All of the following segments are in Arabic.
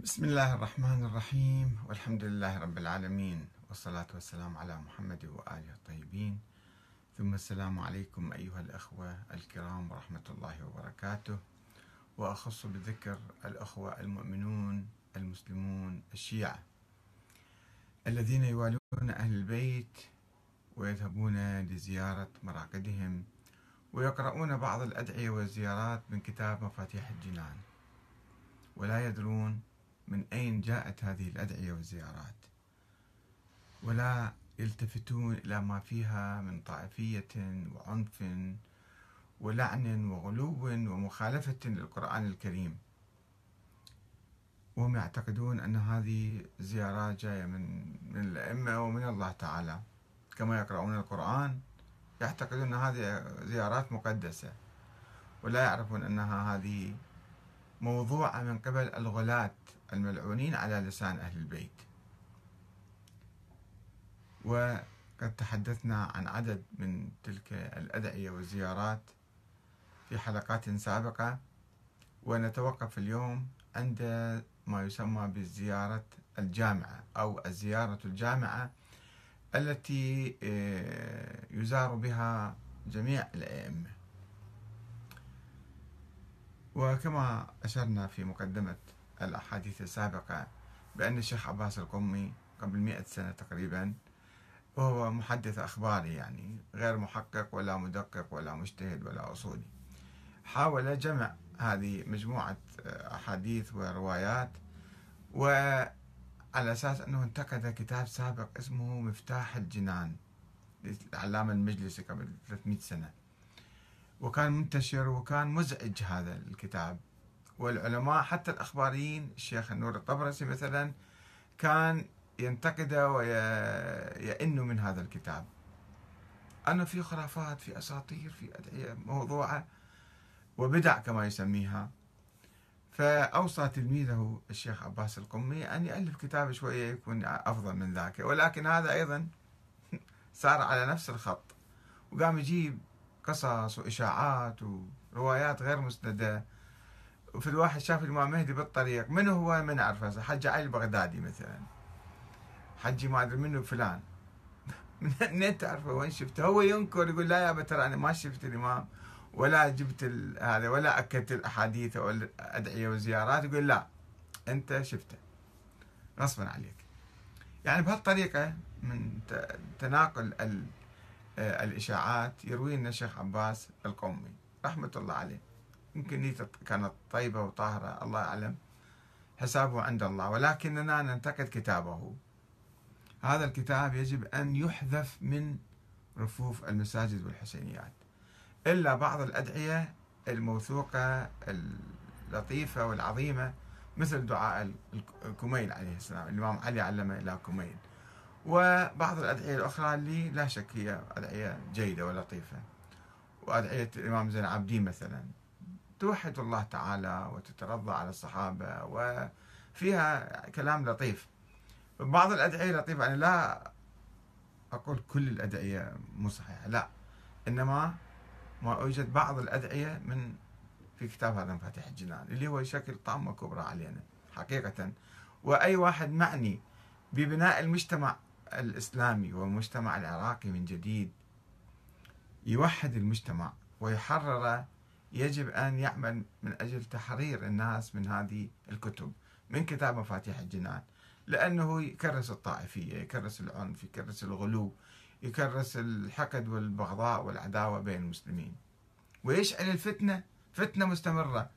بسم الله الرحمن الرحيم والحمد لله رب العالمين والصلاة والسلام على محمد وآله الطيبين. ثم السلام عليكم أيها الأخوة الكرام ورحمة الله وبركاته. وأخص بذكر الأخوة المؤمنون المسلمون الشيعة الذين يوالون أهل البيت ويذهبون لزيارة مراقدهم ويقرؤون بعض الأدعية والزيارات من كتاب مفاتيح الجنان. ولا يدرون من أين جاءت هذه الأدعية والزيارات؟ ولا يلتفتون إلى ما فيها من طائفية وعنف ولعن وغلو ومخالفة للقرآن الكريم. وهم يعتقدون أن هذه زيارات جاية من من الأئمة ومن الله تعالى. كما يقرؤون القرآن يعتقدون أن هذه زيارات مقدسة. ولا يعرفون أنها هذه موضوعة من قبل الغلاة الملعونين على لسان أهل البيت. وقد تحدثنا عن عدد من تلك الأدعية والزيارات في حلقات سابقة ونتوقف اليوم عند ما يسمى بالزيارة الجامعة أو الزيارة الجامعة التي آه، يزار بها جميع الأئمة. وكما أشرنا في مقدمة الأحاديث السابقة بأن الشيخ عباس القمي قبل مئة سنة تقريبا وهو محدث أخباري يعني غير محقق ولا مدقق ولا مجتهد ولا أصولي. حاول جمع هذه مجموعة أحاديث وروايات وعلى أساس أنه انتقد كتاب سابق اسمه مفتاح الجنان للعلامة المجلسي قبل 300 سنة. وكان منتشر وكان مزعج هذا الكتاب. والعلماء حتى الأخباريين الشيخ النور الطبرسي مثلا كان ينتقده ويئن من هذا الكتاب. أنه في خرافات في أساطير في أدعية موضوعة وبدع كما يسميها. فأوصى تلميذه الشيخ عباس القمي أن يألف كتاب شوية يكون أفضل من ذاك. ولكن هذا أيضا سار على نفس الخط وقام يجيب قصص وإشاعات وروايات غير مسندة. وفي الواحد شاف الإمام مهدي بالطريق من هو؟ من أعرفه حج علي البغدادي مثلا. حجي ما أدري منه فلان. منين تعرفه؟ وين شفته؟ هو ينكر يقول لا يا ترى أنا ما شفت الإمام ولا جبت هذا ولا أكدت الأحاديث أو الأدعية والزيارات. يقول لا أنت شفته. غصبا عليك. يعني بهالطريقة من تناقل الإشاعات يروي لنا الشيخ عباس القومي رحمة الله عليه. يمكن نيته كانت طيبة وطاهرة الله أعلم. حسابه عند الله ولكننا ننتقد كتابه. هذا الكتاب يجب أن يحذف من رفوف المساجد والحسينيات. إلا بعض الأدعية الموثوقة اللطيفة والعظيمة مثل دعاء الكميل عليه السلام. الإمام علي علمه إلى كميل. وبعض الأدعية الأخرى اللي لا شك هي أدعية جيدة ولطيفة. وأدعية الإمام زين العابدين مثلا. توحد الله تعالى وتترضى على الصحابة وفيها كلام لطيف. بعض الأدعية لطيفة أنا لا أقول كل الأدعية مو صحيحة لا. إنما ما أوجد بعض الأدعية من في كتاب هذا مفاتيح الجنان اللي هو يشكل طامة كبرى علينا حقيقة. وأي واحد معني ببناء المجتمع الإسلامي والمجتمع العراقي من جديد يوحد المجتمع ويحرره يجب أن يعمل من أجل تحرير الناس من هذه الكتب من كتاب مفاتيح الجنان. لأنه يكرس الطائفية يكرس العنف يكرس الغلو يكرس الحقد والبغضاء والعداوة بين المسلمين. ويشعل الفتنة فتنة مستمرة.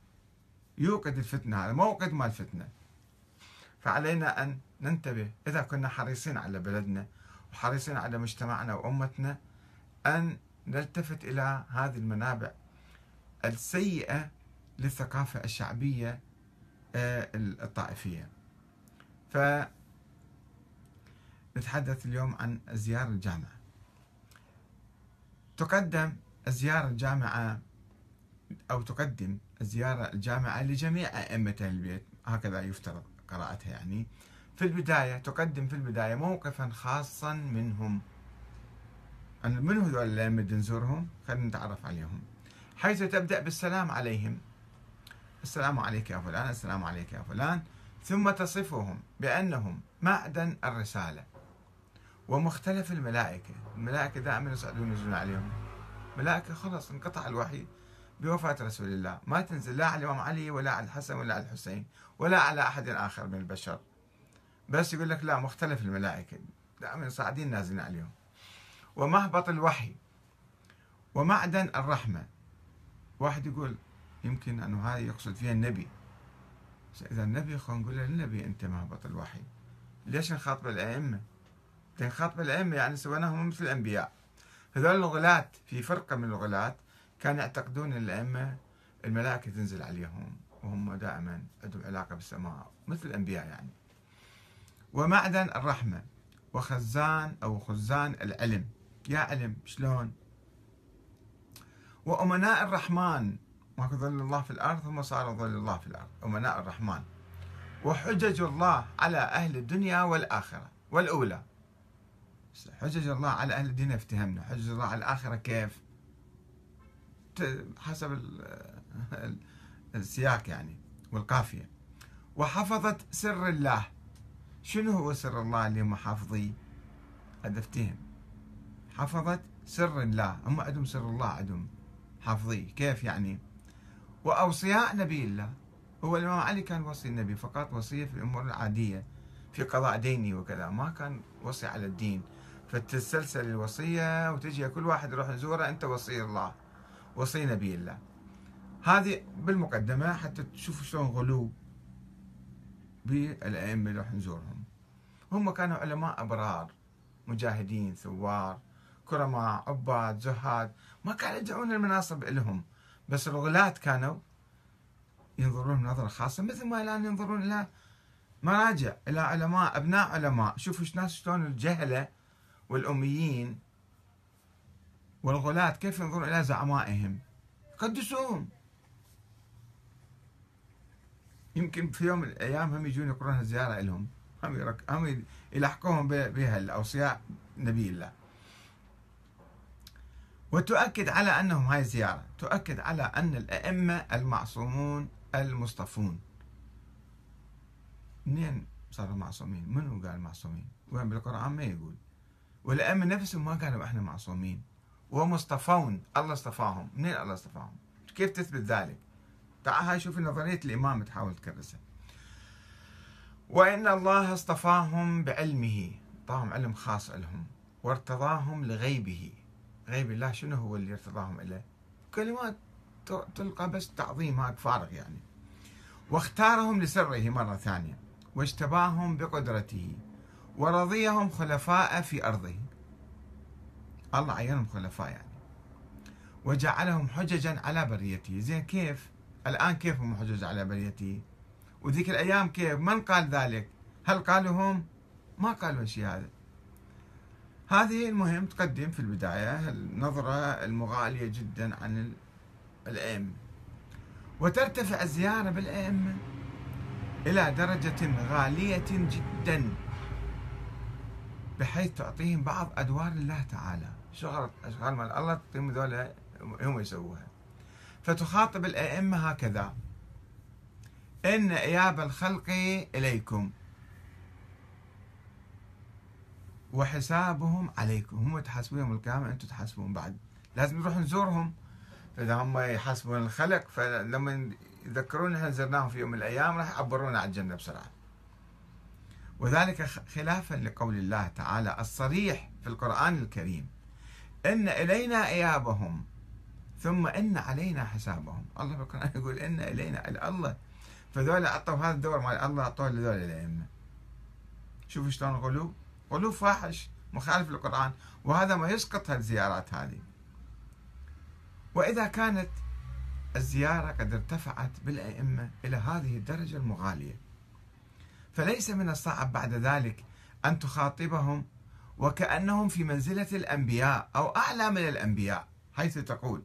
يوقد الفتنة هذا موقد مال الفتنة فعلينا أن ننتبه. إذا كنا حريصين على بلدنا وحريصين على مجتمعنا وأمتنا أن نلتفت إلى هذه المنابع السيئة للثقافة الشعبية آه، الطائفية. فنتحدث اليوم عن زيارة الجامعة. تقدم الزيارة الجامعة أو تقدم الزيارة الجامعة لجميع أئمة البيت. هكذا يفترض. قراءتها يعني. في البداية تقدم في البداية موقفا خاصا منهم. من هذول الأئمة نزورهم خلينا نتعرف عليهم. حيث تبدأ بالسلام عليهم. السلام عليك يا فلان السلام عليك يا فلان. ثم تصفهم بأنهم معدن الرسالة. ومختلف الملائكة. الملائكة دائما يصعدون ينزلون عليهم. ملائكة خلص انقطع الوحي. بوفاة رسول الله. ما تنزل لا على الإمام علي ولا على الحسن ولا على الحسين ولا على أحد آخر من البشر. بس يقول لك لا مختلف الملائكة. دائما صاعدين نازلين عليهم. ومهبط الوحي ومعدن الرحمة. واحد يقول يمكن أنه هذا يقصد فيها النبي. إذا النبي خلينا نقول له النبي أنت مهبط الوحي. ليش نخاطب الأئمة؟ نخاطب الأئمة يعني سويناهم مثل الأنبياء. هذول الغلاة في فرقة من الغلاة كانوا يعتقدون الأئمة الملائكة تنزل عليهم وهم دائما عندهم علاقة بالسماء مثل الأنبياء يعني. ومعدن الرحمة وخزان أو خزان العلم. يا علم شلون؟ وأمناء الرحمن. ماكو ظل الله في الأرض هم صاروا ظل الله في الأرض. أمناء الرحمن. وحجج الله على أهل الدنيا والآخرة والأولى. حجج الله على أهل الدنيا افتهمنا. حجج الله على الآخرة كيف؟ حسب السياق يعني والقافية. وحفظت سر الله. شنو هو سر الله اللي هم حافظيه هذا افتهم حفظت سر الله. هم عندهم سر الله عندهم حافظيه كيف يعني؟ وأوصياء نبي الله. هو الإمام علي كان وصي النبي فقط وصية في الأمور العادية في قضاء ديني وكذا. ما كان وصي على الدين. فتتسلسل الوصية وتجي كل واحد يروح يزوره أنت وصي الله. وصي نبي الله هذه بالمقدمة حتى تشوفوا شلون غلو بالأئمة اللي راح نزورهم. هم كانوا علماء أبرار مجاهدين ثوار كرماء عباد زهاد. ما كانوا يدعون المناصب لهم بس الغلاة كانوا ينظرون نظرة خاصة مثل ما الآن ينظرون إلى مراجع إلى علماء أبناء علماء. شوفوا ناس شلون الجهلة والأميين والغلاة كيف ينظرون إلى زعمائهم؟ قدسوهم يمكن في يوم من الأيام هم يجون يقرون زيارة لهم هم, يرك... هم يلحقوهم بها الأوصياء نبي الله. وتؤكد على أنهم هاي الزيارة. تؤكد على أن الأئمة المعصومون المصطفون. منين صاروا معصومين؟ منو قال معصومين؟ وين بالقرآن ما يقول. والأئمة نفسهم ما قالوا إحنا معصومين. ومصطفون الله اصطفاهم. منين الله اصطفاهم؟ كيف تثبت ذلك؟ تعال هاي شوف نظرية الإمام تحاول تكرسها. وإن الله اصطفاهم بعلمه. أعطاهم علم خاص لهم. وارتضاهم لغيبه. غيب الله شنو هو اللي ارتضاهم إليه؟ كلمات تلقى بس تعظيم هاك فارغ يعني. واختارهم لسره مرة ثانية. واجتباهم بقدرته. ورضيهم خلفاء في أرضه. الله عينهم خلفاء يعني. وجعلهم حججا على بريته زين كيف؟ الآن كيف هم حجج على بريته وذيك الأيام كيف؟ من قال ذلك؟ هل قالوا هم؟ ما قالوا الشيء هذا. هذه المهم تقدم في البداية النظرة المغالية جدا عن الأئمة وترتفع الزيارة بالأئمة إلى درجة غالية جدا بحيث تعطيهم بعض أدوار الله تعالى. شغل أشغال مال الله تعطيهم ذولا هم يسووها. فتخاطب الأئمة هكذا. إن إياب الخلق إليكم. وحسابهم عليكم. هم تحاسبون يوم القيامة أنتم تحاسبون بعد. لازم نروح نزورهم فإذا هم يحاسبون الخلق فلما يذكرون إحنا زرناهم في يوم من الأيام راح يعبرونا على الجنة بسرعة. وذلك خلافا لقول الله تعالى الصريح في القرآن الكريم. إن إلينا إيابهم. ثم إن علينا حسابهم. الله في القرآن يقول إن إلينا. الله. فذول أعطوا هذا الدور مال الله أعطوه لذول الأئمة. شوفوا شلون غلو. غلو فاحش مخالف للقرآن. وهذا ما يسقط الزيارات هذه. وإذا كانت الزيارة قد ارتفعت بالأئمة إلى هذه الدرجة المغالية. فليس من الصعب بعد ذلك أن تخاطبهم وكأنهم في منزلة الأنبياء أو أعلى من الأنبياء حيث تقول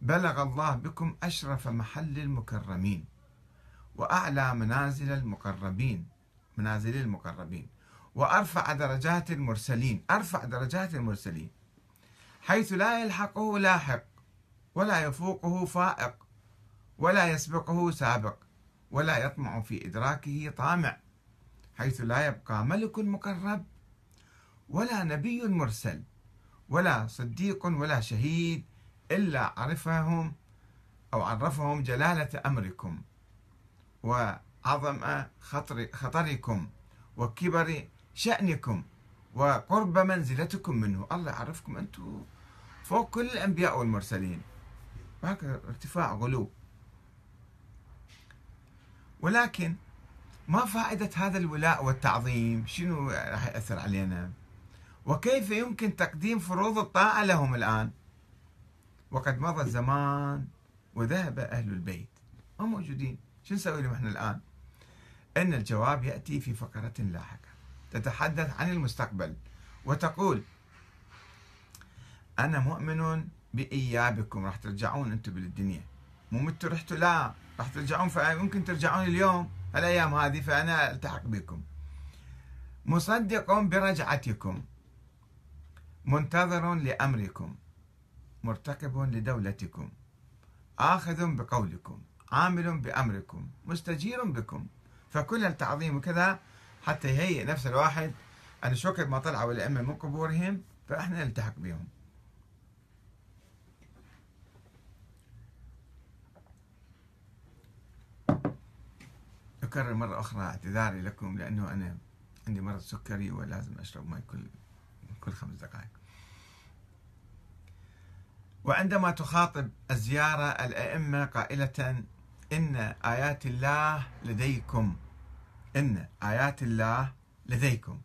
بلغ الله بكم أشرف محل المكرمين وأعلى منازل المقربين منازل المقربين وأرفع درجات المرسلين أرفع درجات المرسلين حيث لا يلحقه لاحق ولا يفوقه فائق ولا يسبقه سابق ولا يطمع في إدراكه طامع حيث لا يبقى ملك مقرب ولا نبي مرسل ولا صديق ولا شهيد إلا عرفهم أو عرفهم جلالة أمركم وعظم خطر خطركم وكبر شأنكم وقرب منزلتكم منه. الله يعرفكم أنتم فوق كل الأنبياء والمرسلين. هكذا ارتفاع غلو. ولكن ما فائدة هذا الولاء والتعظيم؟ شنو راح يأثر علينا؟ وكيف يمكن تقديم فروض الطاعة لهم الآن؟ وقد مضى الزمان وذهب أهل البيت. ما موجودين. شو نسوي لهم إحنا الآن؟ أن الجواب يأتي في فقرة لاحقة. تتحدث عن المستقبل وتقول أنا مؤمن بإيابكم. راح ترجعون أنتم بالدنيا مو متوا رحتوا؟ لا. راح ترجعون فممكن ترجعون اليوم. الأيام هذه فأنا ألتحق بكم. مصدق برجعتكم. منتظر لأمركم مرتقب لدولتكم آخذ بقولكم عامل بأمركم مستجير بكم. فكل التعظيم وكذا حتى يهيئ نفس الواحد. أن شو ما طلعوا الأئمة من قبورهم فإحنا نلتحق بهم. أكرر مرة أخرى اعتذاري لكم لأنه أنا عندي مرض سكري ولازم أشرب ماء كل كل خمس دقائق. وعندما تخاطب الزيارة الأئمة قائلة إن آيات الله لديكم إن آيات الله لديكم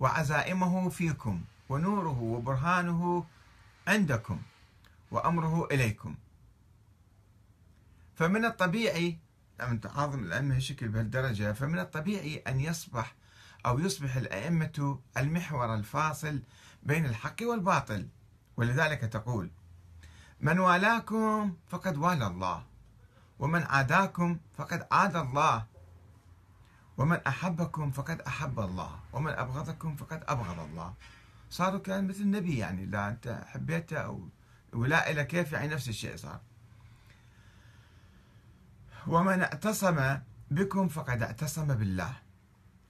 وعزائمه فيكم ونوره وبرهانه عندكم وأمره إليكم. فمن الطبيعي لما تعاظم الأئمة هالشكل بهالدرجة فمن الطبيعي أن يصبح أو يصبح الأئمة المحور الفاصل بين الحق والباطل. ولذلك تقول من والاكم فقد والى الله ومن عاداكم فقد عاد الله ومن أحبكم فقد أحب الله ومن أبغضكم فقد أبغض الله. صاروا كان مثل النبي يعني لا أنت حبيته أو ولا إلى كيف يعني نفس الشيء صار. ومن اعتصم بكم فقد اعتصم بالله.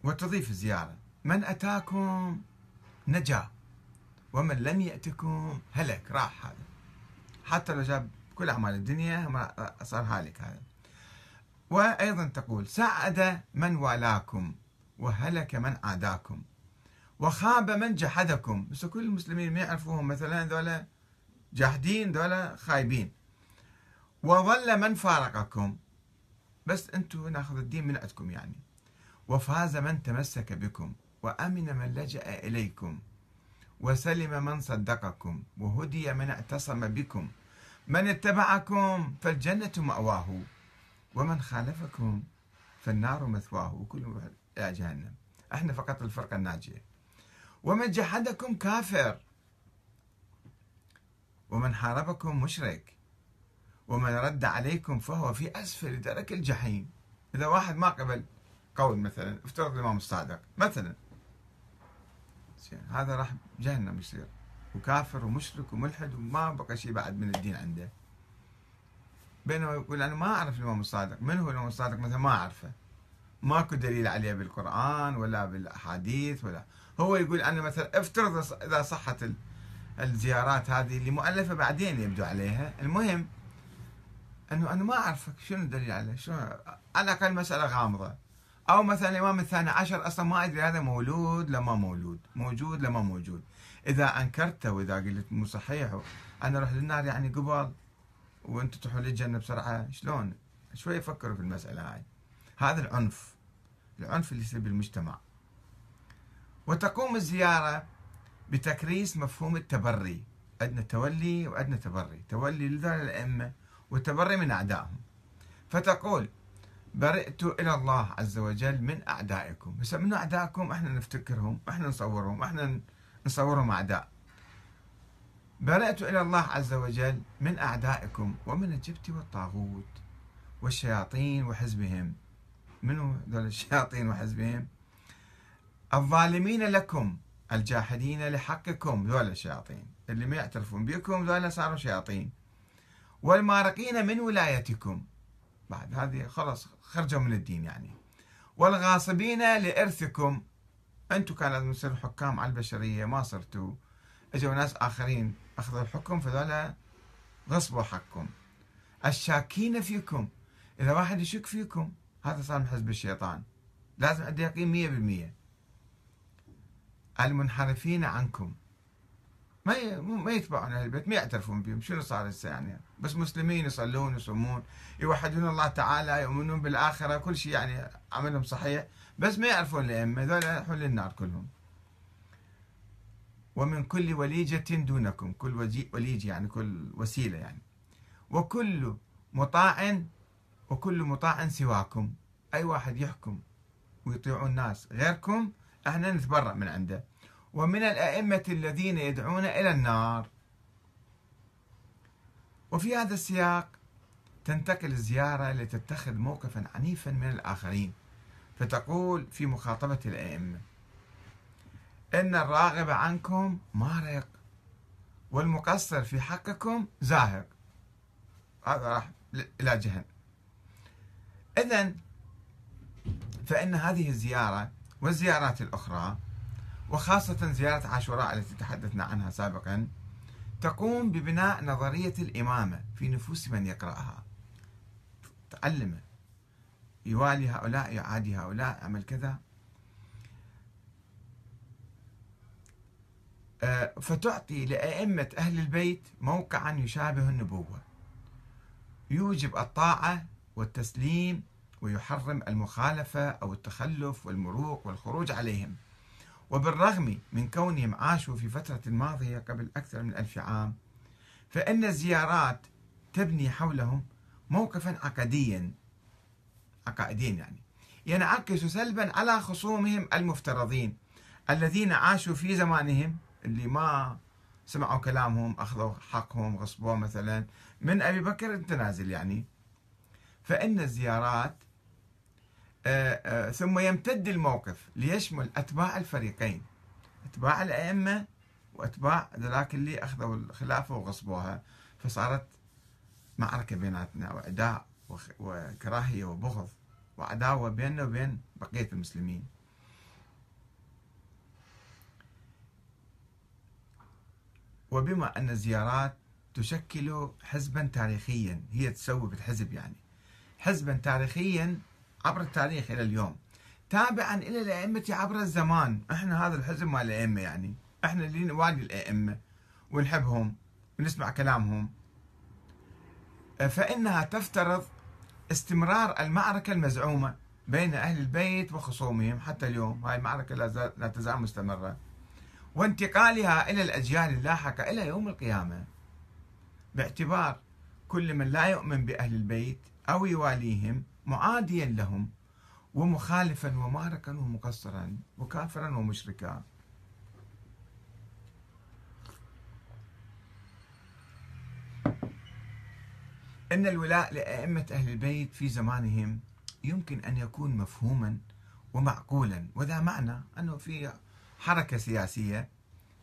وتضيف الزيارة من أتاكم؟ نجا. ومن لم يأتكم؟ هلك. راح هذا. حتى لو جاب كل أعمال الدنيا صار هالك هذا. وأيضا تقول سعد من والاكم وهلك من عاداكم وخاب من جحدكم. بس كل المسلمين ما يعرفوهم مثلا ذولا جاحدين ذولا خايبين. وظل من فارقكم. بس أنتم ناخذ الدين من عندكم يعني. وفاز من تمسك بكم وأمن من لجأ إليكم وسلم من صدقكم وهدي من اعتصم بكم. من اتبعكم فالجنة مأواه ومن خالفكم فالنار مثواه. وكل إلى جهنم. إحنا فقط الفرقة الناجية. ومن جحدكم كافر ومن حاربكم مشرك ومن رد عليكم فهو في أسفل درك الجحيم. إذا واحد ما قبل قول مثلا افترض الإمام الصادق مثلا. هذا راح جهنم يصير. وكافر ومشرك وملحد وما بقى شيء بعد من الدين عنده. بينما يقول أنا ما أعرف الإمام الصادق. من هو الإمام الصادق؟ مثلا ما أعرفه. ماكو دليل عليه بالقرآن ولا بالأحاديث ولا. هو يقول أنا مثلا افترض إذا صحت الزيارات هذه اللي مؤلفة بعدين يبدو عليها. المهم أنه أنا ما أعرفك شنو الدليل عليه؟ شنو؟ على الأقل مسألة غامضة. أو مثلا الإمام الثاني عشر أصلا ما أدري هذا مولود لما مولود موجود لما موجود. إذا أنكرته وإذا قلت مو صحيح أنا أروح للنار يعني قبل وأنتم تروحوا للجنة بسرعة شلون؟ شوي فكروا في المسألة هاي. هذا العنف العنف اللي يصير بالمجتمع. وتقوم الزيارة بتكريس مفهوم التبري. عندنا تولي وعندنا تبري. تولي لذلك الأئمة وتبري من أعدائهم. فتقول برئت إلى الله عز وجل من أعدائكم. بس من أعدائكم إحنا نفتكرهم إحنا نصورهم إحنا نصورهم أعداء. برئت إلى الله عز وجل من أعدائكم ومن الجبت والطاغوت والشياطين وحزبهم. منو ذول الشياطين وحزبهم؟ الظالمين لكم الجاحدين لحقكم ذول الشياطين. اللي ما يعترفون بكم ذول صاروا شياطين. والمارقين من ولايتكم بعد. هذه خلاص خرجوا من الدين يعني. والغاصبين لإرثكم. أنتم كان لازم تصيروا حكام على البشرية ما صرتوا. أجوا ناس آخرين أخذوا الحكم فذولا غصبوا حقكم. الشاكين فيكم. إذا واحد يشك فيكم هذا صار من حزب الشيطان. لازم عنده يقين مية بالمية. المنحرفين عنكم. ما ما يتبعون أهل البيت ما يعترفون بهم. شنو صار هسه يعني بس مسلمين يصلون يصومون يوحدون الله تعالى يؤمنون بالآخرة كل شيء يعني عملهم صحيح بس ما يعرفون الأئمة. هذول يروحون للنار كلهم. ومن كل وليجة دونكم كل وليجة يعني كل وسيلة يعني. وكل مطاع وكل مطاع سواكم. أي واحد يحكم ويطيعون الناس غيركم إحنا نتبرأ من عنده. ومن الأئمة الذين يدعون إلى النار. وفي هذا السياق تنتقل الزيارة لتتخذ موقفا عنيفا من الآخرين فتقول في مخاطبة الأئمة إن الراغب عنكم مارق والمقصر في حقكم زاهق. هذا راح إلى جهنم إذا فإن هذه الزيارة والزيارات الأخرى وخاصة زيارة عاشوراء التي تحدثنا عنها سابقا تقوم ببناء نظرية الإمامة في نفوس من يقرأها. تعلمه يوالي هؤلاء يعادي هؤلاء يعمل كذا. آه، فتعطي لأئمة أهل البيت موقعا يشابه النبوة. يوجب الطاعة والتسليم ويحرم المخالفة أو التخلف والمروق والخروج عليهم. وبالرغم من كونهم عاشوا في فترة ماضية قبل أكثر من ألف عام فإن الزيارات تبني حولهم موقفا عقديا عقائديا يعني ينعكس سلبا على خصومهم المفترضين الذين عاشوا في زمانهم اللي ما سمعوا كلامهم أخذوا حقهم غصبوه مثلا من أبي بكر التنازل يعني. فإن الزيارات ثم يمتد الموقف ليشمل أتباع الفريقين أتباع الأئمة وأتباع ذلاك اللي أخذوا الخلافة وغصبوها. فصارت معركة بيناتنا وعداء وكراهية وبغض وعداوة بيننا وبين بقية المسلمين. وبما أن الزيارات تشكل حزبا تاريخيا هي تسوي بالحزب يعني. حزبا تاريخيا عبر التاريخ إلى اليوم. تابعا إلى الأئمة عبر الزمان. إحنا هذا الحزب مال الأئمة يعني. إحنا اللي نوالي الأئمة ونحبهم ونسمع كلامهم. فإنها تفترض استمرار المعركة المزعومة بين أهل البيت وخصومهم. حتى اليوم هاي المعركة لا تزال مستمرة. وانتقالها إلى الأجيال اللاحقة إلى يوم القيامة. باعتبار كل من لا يؤمن بأهل البيت أو يواليهم معاديا لهم ومخالفا ومارقا ومقصرا وكافرا ومشركا. إن الولاء لأئمة أهل البيت في زمانهم يمكن أن يكون مفهوما ومعقولا وذا معنى أنه في حركة سياسية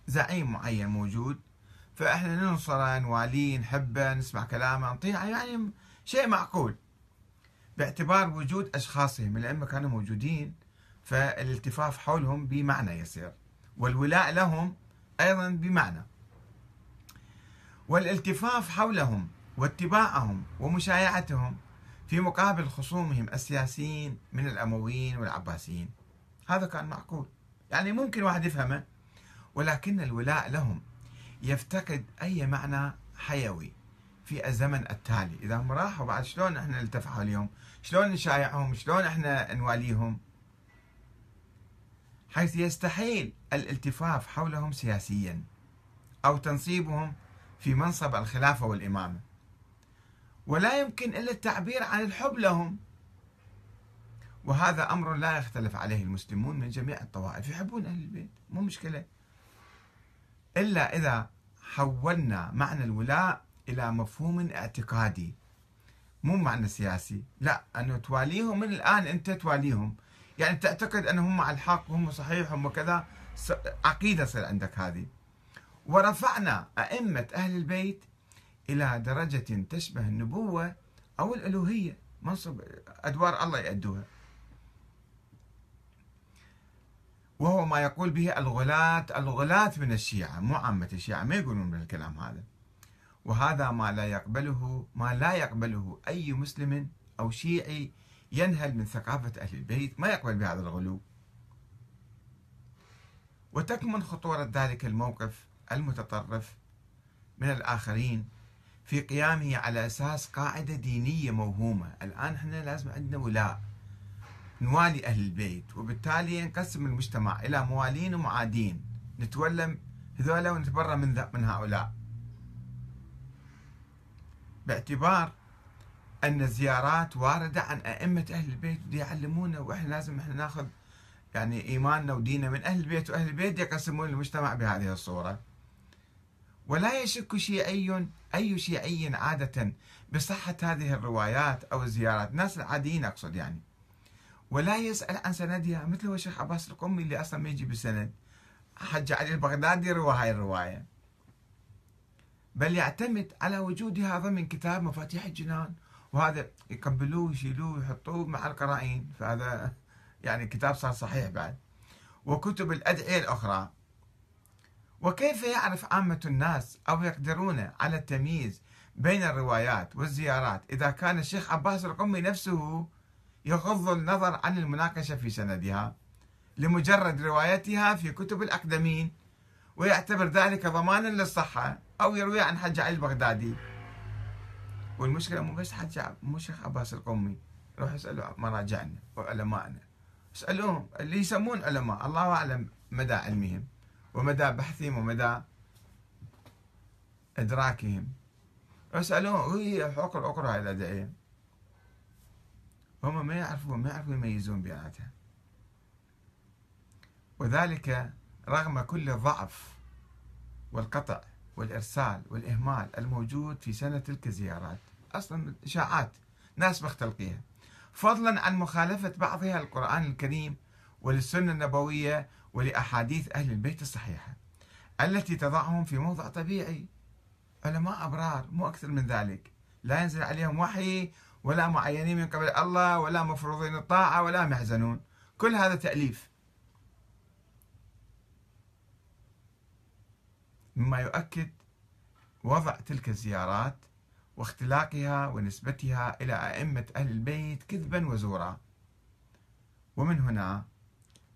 زعيم معين موجود فإحنا ننصره نواليه نحبه نسمع كلامه نطيعه يعني شيء معقول. باعتبار وجود أشخاصهم الأئمة كانوا موجودين فالالتفاف حولهم بمعنى يسير والولاء لهم أيضا بمعنى. والالتفاف حولهم واتباعهم ومشايعتهم في مقابل خصومهم السياسيين من الأمويين والعباسيين. هذا كان معقول. يعني ممكن واحد يفهمه ولكن الولاء لهم يفتقد أي معنى حيوي. في الزمن التالي. إذا هم راحوا بعد شلون إحنا نلتف حولهم شلون نشايعهم؟ شلون إحنا نواليهم؟ حيث يستحيل الالتفاف حولهم سياسيا أو تنصيبهم في منصب الخلافة والإمامة. ولا يمكن إلا التعبير عن الحب لهم. وهذا أمر لا يختلف عليه المسلمون من جميع الطوائف. يحبون أهل البيت مو مشكلة. إلا إذا حولنا معنى الولاء إلى مفهوم اعتقادي. مو معنى سياسي. لا أنه تواليهم من الآن أنت تواليهم. يعني تعتقد أنهم على الحق وهم صحيح هم كذا. عقيدة صار عندك هذه. ورفعنا أئمة أهل البيت إلى درجة تشبه النبوة أو الألوهية. منصب أدوار الله يأدوها. وهو ما يقول به الغلاة الغلاة من الشيعة. مو عامة الشيعة ما يقولون بالكلام هذا. وهذا ما لا يقبله ما لا يقبله أي مسلم أو شيعي ينهل من ثقافة أهل البيت ما يقبل بهذا الغلو. وتكمن خطورة ذلك الموقف المتطرف من الآخرين في قيامه على أساس قاعدة دينية موهومة. الآن إحنا لازم عندنا ولاء نوالي أهل البيت وبالتالي نقسم المجتمع إلى موالين ومعادين. نتولى هذولا ونتبرى من, من هؤلاء. باعتبار أن الزيارات واردة عن أئمة أهل البيت يعلمونا وإحنا لازم إحنا ناخذ يعني إيماننا وديننا من أهل البيت وأهل البيت يقسمون المجتمع بهذه الصورة. ولا يشك شيعي أي شيعي عادة بصحة هذه الروايات أو الزيارات الناس العاديين أقصد يعني. ولا يسأل عن سندها مثل هو الشيخ عباس القمي اللي أصلا ما يجي بالسند حج علي البغدادي روى هاي الرواية. بل يعتمد على وجودها ضمن كتاب مفاتيح الجنان. وهذا يقبلوه يشيلوه يحطوه مع القرائن. فهذا يعني كتاب صار صحيح بعد. وكتب الأدعية الأخرى. وكيف يعرف عامة الناس أو يقدرون على التمييز بين الروايات والزيارات إذا كان الشيخ عباس القمي نفسه يغض النظر عن المناقشة في سندها لمجرد روايتها في كتب الأقدمين؟ ويعتبر ذلك ضمانا للصحة. أو يروي عن حج علي البغدادي. والمشكلة مو بس حج مو شيخ عباس القمي روح اسألوا مراجعنا وعلمائنا. اسألوهم اللي يسمون علماء الله أعلم مدى علمهم ومدى بحثهم ومدى إدراكهم. اسألوهم هي حقر اقرأ هاي الأدعية. هم ما يعرفون ما يعرفون يميزون بيناتها وذلك رغم كل الضعف والقطع. والإرسال والإهمال الموجود في سنة تلك الزيارات. أصلا إشاعات ناس مختلقيها. فضلا عن مخالفة بعضها القرآن الكريم وللسنة النبوية ولأحاديث أهل البيت الصحيحة التي تضعهم في موضع طبيعي. علماء أبرار مو أكثر من ذلك. لا ينزل عليهم وحي ولا معينين من قبل الله ولا مفروضين الطاعة ولا محزنون كل هذا تأليف. مما يؤكد وضع تلك الزيارات واختلاقها ونسبتها إلى أئمة أهل البيت كذبا وزورا. ومن هنا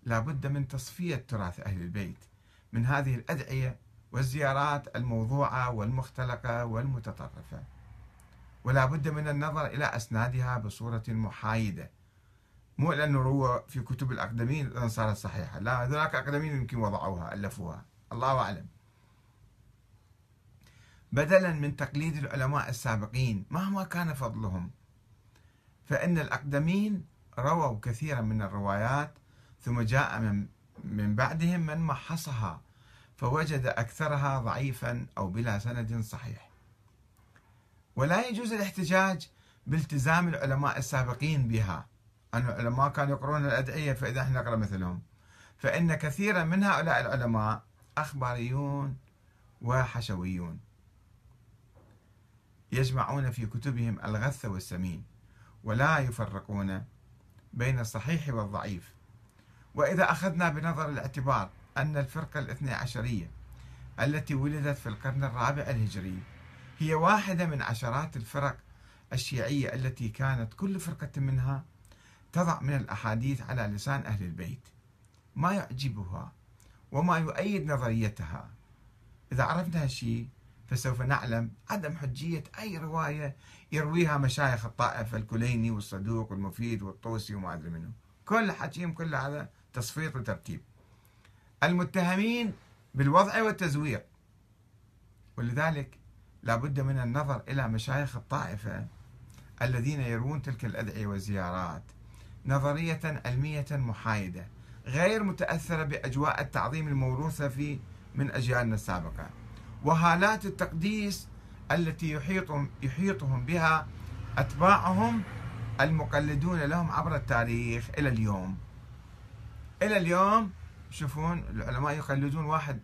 لا بد من تصفية تراث أهل البيت من هذه الأدعية والزيارات الموضوعة والمختلقة والمتطرفة. ولا بد من النظر إلى أسنادها بصورة محايدة. مو لأنه روى في كتب الأقدمين صارت صحيحة لا ذلك الأقدمين يمكن وضعوها ألفوها. الله أعلم. بدلا من تقليد العلماء السابقين مهما كان فضلهم. فإن الأقدمين رووا كثيرا من الروايات ثم جاء من من بعدهم من محصها فوجد أكثرها ضعيفا أو بلا سند صحيح. ولا يجوز الاحتجاج بالتزام العلماء السابقين بها. أن العلماء كانوا يقرون الأدعية فإذا إحنا نقرأ مثلهم. فإن كثيرا من هؤلاء العلماء أخباريون وحشويون. يجمعون في كتبهم الغث والسمين ولا يفرقون بين الصحيح والضعيف. وإذا أخذنا بنظر الاعتبار أن الفرقة الاثنى عشرية التي ولدت في القرن الرابع الهجري هي واحدة من عشرات الفرق الشيعية التي كانت كل فرقة منها تضع من الأحاديث على لسان أهل البيت. ما يعجبها وما يؤيد نظريتها. إذا عرفنا هالشيء فسوف نعلم عدم حجية أي رواية يرويها مشايخ الطائفة الكليني والصدوق والمفيد والطوسي وما أدري منه كل حكيم كل هذا تصفيط وترتيب. المتهمين بالوضع والتزوير ولذلك لا بد من النظر إلى مشايخ الطائفة الذين يروون تلك الأدعية والزيارات نظرية علمية محايدة غير متأثرة بأجواء التعظيم الموروثة في من أجيالنا السابقة. وهالات التقديس التي يحيطهم يحيطهم بها أتباعهم المقلدون لهم عبر التاريخ إلى اليوم. إلى اليوم شوفون العلماء يقلدون واحد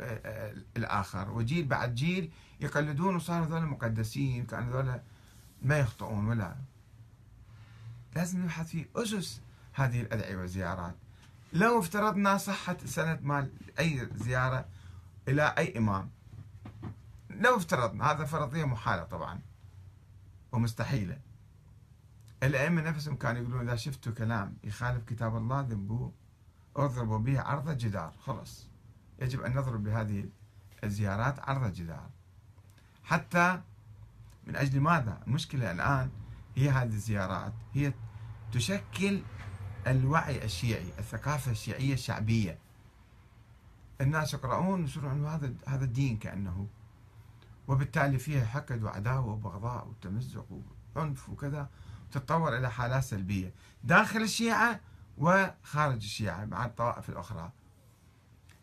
آه، آه، الآخر وجيل بعد جيل يقلدون وصاروا ذولا مقدسين كانوا ذولا ما يخطئون ولا. لازم نبحث في أسس هذه الأدعية والزيارات. لو افترضنا صحة سند مال أي زيارة إلى أي إمام. لو افترضنا هذا فرضية محالة طبعا ومستحيلة. الأئمة نفسهم كانوا يقولون إذا شفتوا كلام يخالف كتاب الله ذنبوه اضربوا به عرض الجدار خلص يجب أن نضرب بهذه الزيارات عرض الجدار حتى من أجل ماذا؟ المشكلة الآن هي هذه الزيارات. هي تشكل الوعي الشيعي الثقافة الشيعية الشعبية. الناس يقرؤون يصيرون هذا هذا الدين كأنه. وبالتالي فيها حقد وعداوة وبغضاء وتمزق وعنف وكذا تتطور إلى حالات سلبية. داخل الشيعة وخارج الشيعة مع الطوائف الأخرى.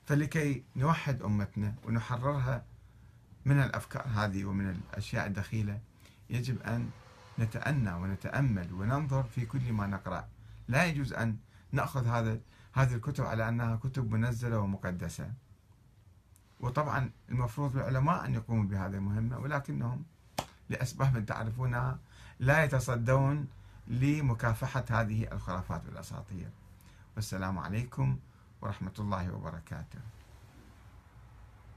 فلكي نوحد أمتنا ونحررها من الأفكار هذه ومن الأشياء الدخيلة يجب أن نتأنى ونتأمل وننظر في كل ما نقرأ. لا يجوز أن نأخذ هذا هذه الكتب على أنها كتب منزلة ومقدسة. وطبعا المفروض العلماء أن يقوموا بهذه المهمة ولكنهم لأسباب تعرفونها لا يتصدون لمكافحة هذه الخرافات والأساطير والسلام عليكم ورحمة الله وبركاته.